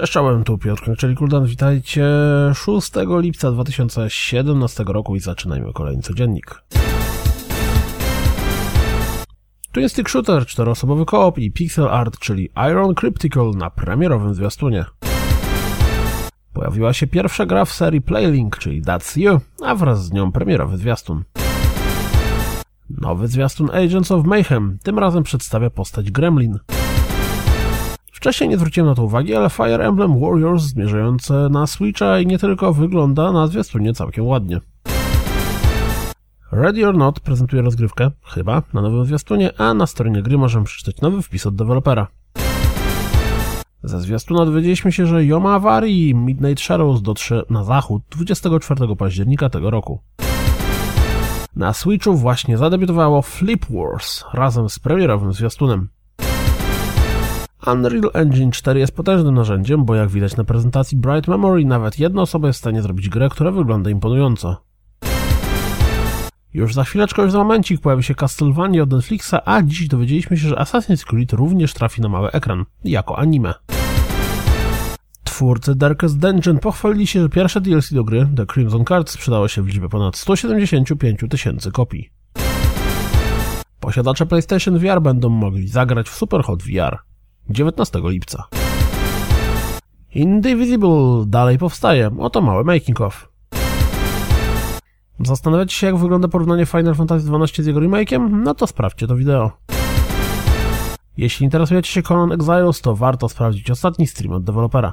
Cześć, czołem, tu Piotr czyli Kuldan, witajcie 6 lipca 2017 roku i zaczynajmy kolejny codziennik. Twistic Shooter, czteroosobowy koop i pixel art, czyli Iron Cryptical na premierowym zwiastunie. Pojawiła się pierwsza gra w serii Playlink, czyli That's You, a wraz z nią premierowy zwiastun. Nowy zwiastun Agents of Mayhem, tym razem przedstawia postać Gremlin. Wcześniej nie zwróciłem na to uwagi, ale Fire Emblem Warriors zmierzające na Switcha i nie tylko wygląda na zwiastunie całkiem ładnie. Ready or Not prezentuje rozgrywkę, chyba, na nowym zwiastunie, a na stronie gry możemy przeczytać nowy wpis od dewelopera. Ze zwiastuna dowiedzieliśmy się, że Yoma Awarii Midnight Shadows dotrze na zachód 24 października tego roku. Na Switchu właśnie zadebiutowało Flip Wars razem z premierowym zwiastunem. Unreal Engine 4 jest potężnym narzędziem, bo jak widać na prezentacji Bright Memory, nawet jedna osoba jest w stanie zrobić grę, która wygląda imponująco. Już za chwileczkę, już za momencik pojawi się Castlevania od Netflixa, a dziś dowiedzieliśmy się, że Assassin's Creed również trafi na mały ekran, jako anime. Twórcy Darkest Dungeon pochwalili się, że pierwsze DLC do gry, The Crimson Card, sprzedało się w liczbie ponad 175 tysięcy kopii. Posiadacze PlayStation VR będą mogli zagrać w Superhot VR. 19 lipca. Indivisible dalej powstaje, oto mały making of. Zastanawiacie się jak wygląda porównanie Final Fantasy XII z jego remake'iem? No to sprawdźcie to wideo. Jeśli interesujecie się Conan Exiles, to warto sprawdzić ostatni stream od dewelopera.